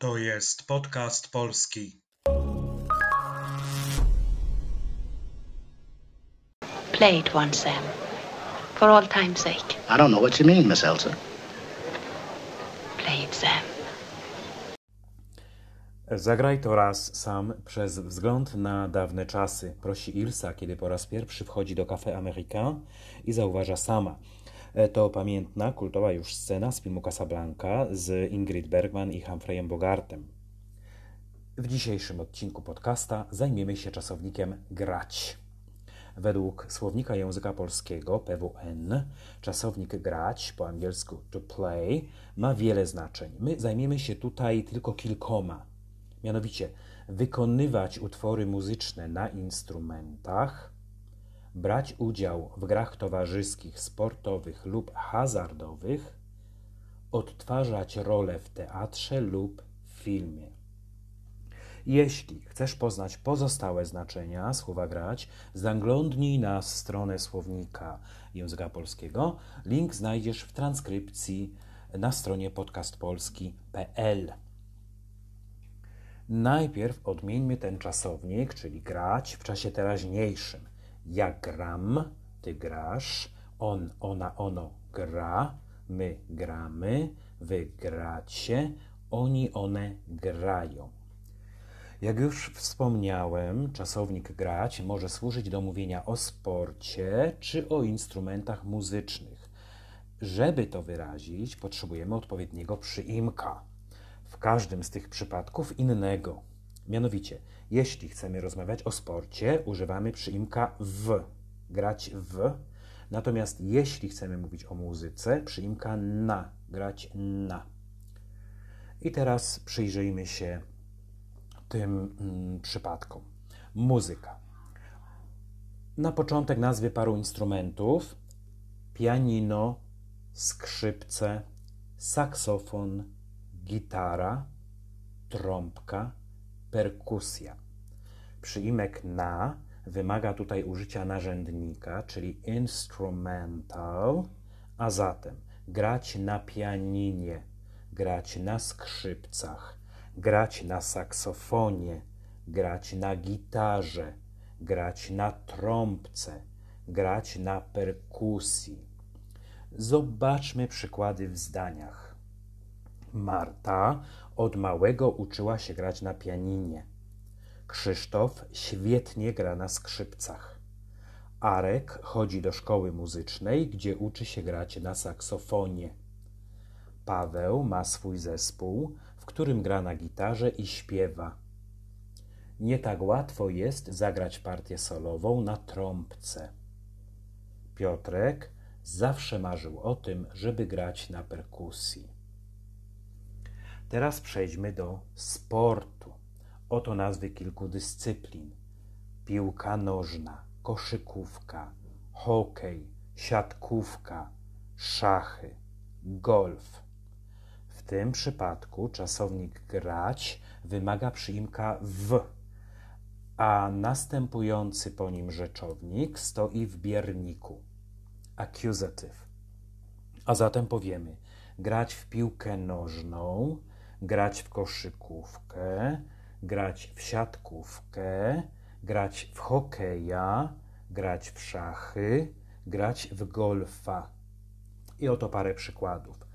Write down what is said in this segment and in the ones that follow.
To jest podcast polski. Play it once, Sam. For all time's sake. I don't know what you mean, Miss Elsa. Play it, Sam. Zagraj to raz sam przez wzgląd na dawne czasy, prosi Ilsa, kiedy po raz pierwszy wchodzi do Café Américain i zauważa sama. E, To pamiętna, kultowa już scena z filmu Casablanca z Ingrid Bergman i Humphreyem Bogartem. W dzisiejszym odcinku podcasta zajmiemy się czasownikiem grać. Według słownika języka polskiego PWN czasownik grać, po angielsku to play, ma wiele znaczeń. My zajmiemy się tutaj tylko kilkoma. Mianowicie wykonywać utwory muzyczne na instrumentach, brać udział w grach towarzyskich, sportowych lub hazardowych, odtwarzać rolę w teatrze lub filmie. Jeśli chcesz poznać pozostałe znaczenia słowa grać, zaglądnij na stronę słownika języka polskiego. Link znajdziesz w transkrypcji na stronie podcastpolski.pl. Najpierw odmieńmy ten czasownik, czyli grać w czasie teraźniejszym. Ja gram, ty grasz, on, ona, ono gra, my gramy, wy gracie, oni, one grają. Jak już wspomniałem, czasownik grać może służyć do mówienia o sporcie czy o instrumentach muzycznych. Żeby to wyrazić, potrzebujemy odpowiedniego przyimka. W każdym z tych przypadków innego. Mianowicie, jeśli chcemy rozmawiać o sporcie, używamy przyimka w, grać w. Natomiast jeśli chcemy mówić o muzyce, przyimka na, grać na. I teraz przyjrzyjmy się tym mm, przypadkom. Muzyka. Na początek nazwy paru instrumentów: pianino, skrzypce, saksofon, gitara, trąbka, perkusja. Przyimek na wymaga tutaj użycia narzędnika, czyli instrumental, a zatem grać na pianinie, grać na skrzypcach, grać na saksofonie, grać na gitarze, grać na trąbce, grać na perkusji. Zobaczmy przykłady w zdaniach. Marta od małego uczyła się grać na pianinie. Krzysztof świetnie gra na skrzypcach. Arek chodzi do szkoły muzycznej, gdzie uczy się grać na saksofonie. Paweł ma swój zespół, w którym gra na gitarze i śpiewa. Nie tak łatwo jest zagrać partię solową na trąbce. Piotrek zawsze marzył o tym, żeby grać na perkusji. Teraz przejdźmy do sportu. Oto nazwy kilku dyscyplin: piłka nożna, koszykówka, hokej, siatkówka, szachy, golf. W tym przypadku czasownik grać wymaga przyimka w, a następujący po nim rzeczownik stoi w bierniku. Accusative. A zatem powiemy grać w piłkę nożną, grać w koszykówkę, grać w siatkówkę, grać w hokeja, grać w szachy, grać w golfa. I oto parę przykładów.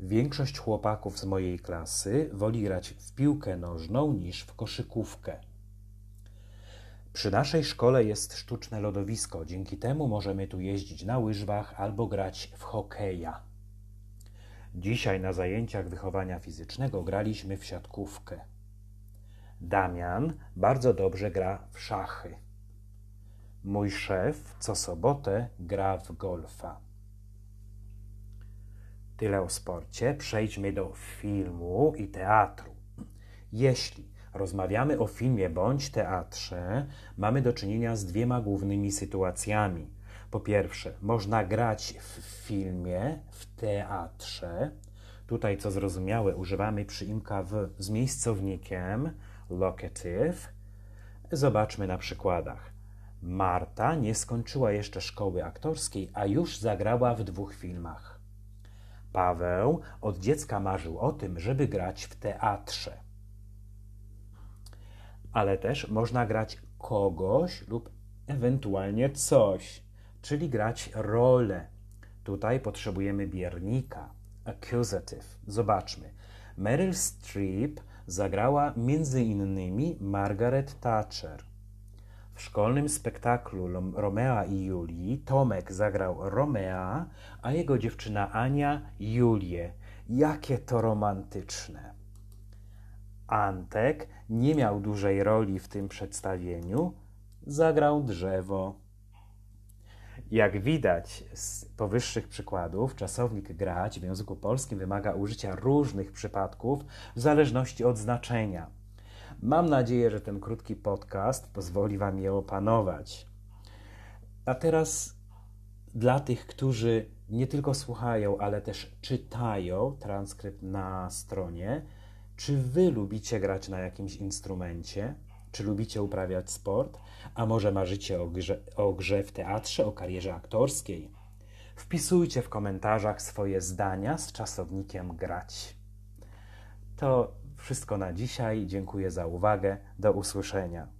Większość chłopaków z mojej klasy woli grać w piłkę nożną niż w koszykówkę. Przy naszej szkole jest sztuczne lodowisko, dzięki temu możemy tu jeździć na łyżwach albo grać w hokeja. Dzisiaj na zajęciach wychowania fizycznego graliśmy w siatkówkę. Damian bardzo dobrze gra w szachy. Mój szef co sobotę gra w golfa. Tyle o sporcie. Przejdźmy do filmu i teatru. Jeśli rozmawiamy o filmie bądź teatrze, mamy do czynienia z dwiema głównymi sytuacjami. Po pierwsze, można grać w filmie, w teatrze. Tutaj, co zrozumiałe, używamy przyimka w z miejscownikiem locative. Zobaczmy na przykładach. Marta nie skończyła jeszcze szkoły aktorskiej, a już zagrała w dwóch filmach. Paweł od dziecka marzył o tym, żeby grać w teatrze. ale też można grać kogoś lub ewentualnie coś, czyli grać rolę. Tutaj potrzebujemy biernika, accusative. Zobaczmy. Meryl Streep zagrała innymi Margaret Thatcher. W szkolnym spektaklu Romea i Julii Tomek zagrał Romea, a jego dziewczyna Ania Julię. Jakie to romantyczne. Antek nie miał dużej roli w tym przedstawieniu, zagrał drzewo. Jak widać z powyższych przykładów, czasownik grać w języku polskim wymaga użycia różnych przypadków w zależności od znaczenia. Mam nadzieję, że ten krótki podcast pozwoli Wam je opanować. A teraz dla tych, którzy nie tylko słuchają, ale też czytają transkrypt na stronie, czy Wy lubicie grać na jakimś instrumencie? Czy lubicie uprawiać sport? A może marzycie o grze, o grze w teatrze, o karierze aktorskiej? Wpisujcie w komentarzach swoje zdania z czasownikiem grać. To wszystko na dzisiaj. Dziękuję za uwagę. Do usłyszenia.